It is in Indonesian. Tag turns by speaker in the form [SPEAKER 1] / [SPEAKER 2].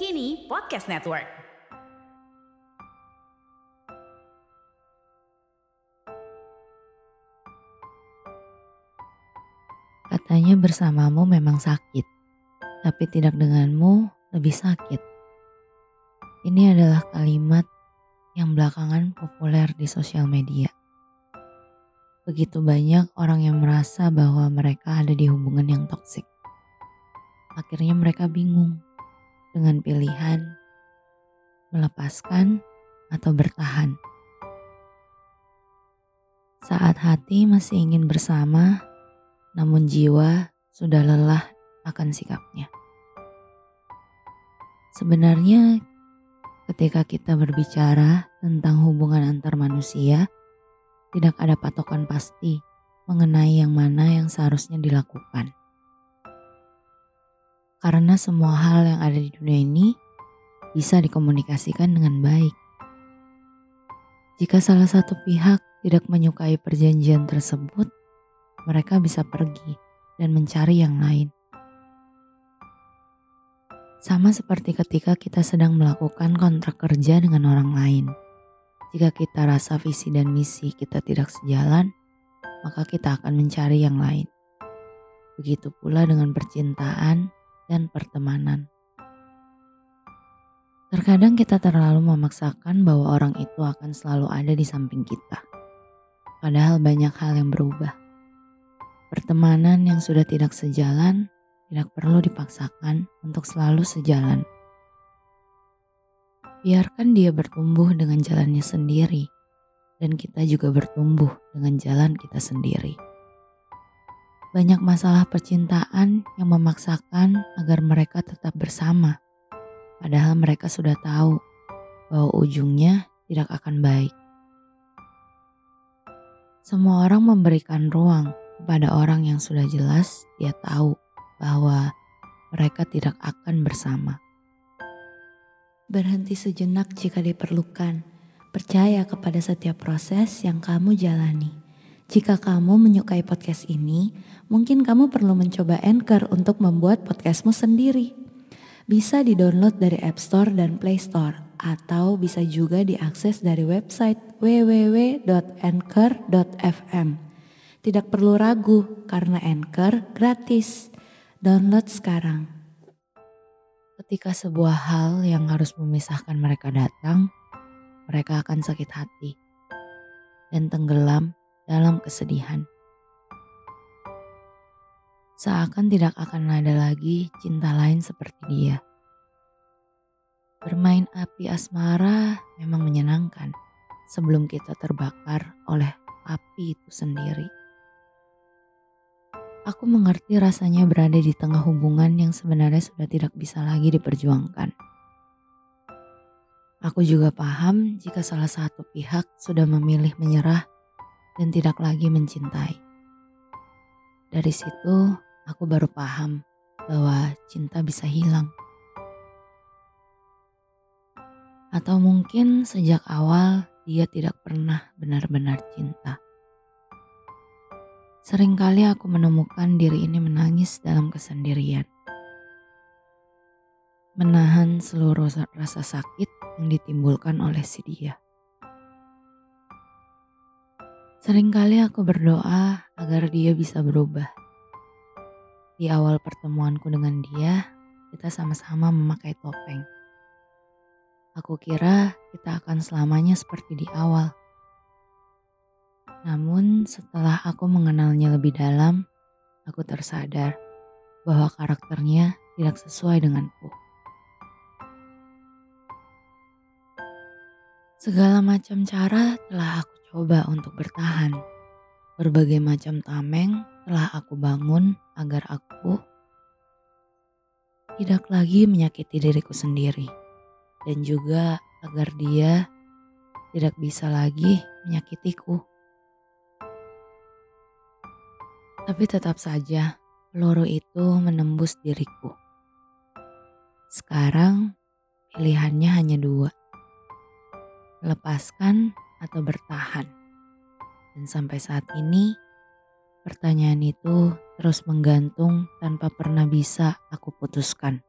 [SPEAKER 1] Kini Podcast Network.
[SPEAKER 2] Katanya bersamamu memang sakit, tapi tidak denganmu lebih sakit. Ini adalah kalimat yang belakangan populer di sosial media. Begitu banyak orang yang merasa bahwa mereka ada di hubungan yang toksik. Akhirnya mereka bingung dengan pilihan melepaskan atau bertahan. Saat hati masih ingin bersama, namun jiwa sudah lelah akan sikapnya. Sebenarnya, ketika kita berbicara tentang hubungan antar manusia, tidak ada patokan pasti mengenai yang mana yang seharusnya dilakukan. Karena semua hal yang ada di dunia ini bisa dikomunikasikan dengan baik. Jika salah satu pihak tidak menyukai perjanjian tersebut, mereka bisa pergi dan mencari yang lain. Sama seperti ketika kita sedang melakukan kontrak kerja dengan orang lain. Jika kita rasa visi dan misi kita tidak sejalan, maka kita akan mencari yang lain. Begitu pula dengan percintaan dan pertemanan. Terkadang kita terlalu memaksakan bahwa orang itu akan selalu ada di samping kita. Padahal banyak hal yang berubah. Pertemanan yang sudah tidak sejalan tidak perlu dipaksakan untuk selalu sejalan. Biarkan dia bertumbuh dengan jalannya sendiri, dan kita juga bertumbuh dengan jalan kita sendiri. Banyak masalah percintaan yang memaksakan agar mereka tetap bersama, padahal mereka sudah tahu bahwa ujungnya tidak akan baik. Semua orang memberikan ruang kepada orang yang sudah jelas dia tahu bahwa mereka tidak akan bersama.
[SPEAKER 3] Berhenti sejenak jika diperlukan. Percaya kepada setiap proses yang kamu jalani. Jika kamu menyukai podcast ini, mungkin kamu perlu mencoba Anchor untuk membuat podcastmu sendiri. Bisa di-download dari App Store dan Play Store, atau bisa juga diakses dari website www.anchor.fm. Tidak perlu ragu karena Anchor gratis. Download sekarang.
[SPEAKER 2] Ketika sebuah hal yang harus memisahkan mereka datang, mereka akan sakit hati dan tenggelam dalam kesedihan. Seakan tidak akan ada lagi cinta lain seperti dia. Bermain api asmara memang menyenangkan sebelum kita terbakar oleh api itu sendiri. Aku mengerti rasanya berada di tengah hubungan yang sebenarnya sudah tidak bisa lagi diperjuangkan. Aku juga paham jika salah satu pihak sudah memilih menyerah dan tidak lagi mencintai. Dari situ, aku baru paham bahwa cinta bisa hilang. Atau mungkin sejak awal dia tidak pernah benar-benar cinta. Seringkali aku menemukan diri ini menangis dalam kesendirian. Menahan seluruh rasa sakit yang ditimbulkan oleh si dia. Seringkali aku berdoa agar dia bisa berubah. Di awal pertemuanku dengan dia, kita sama-sama memakai topeng. Aku kira kita akan selamanya seperti di awal namun setelah aku mengenalnya lebih dalam, aku tersadar bahwa karakternya tidak sesuai denganku. Segala macam cara telah aku coba untuk bertahan. Berbagai macam tameng telah aku bangun agar aku tidak lagi menyakiti diriku sendiri, dan juga agar dia tidak bisa lagi menyakitiku. Tapi tetap saja, peluru itu menembus diriku. Sekarang pilihannya hanya dua. Lepaskan atau bertahan. Dan sampai saat ini, pertanyaan itu terus menggantung tanpa pernah bisa aku putuskan.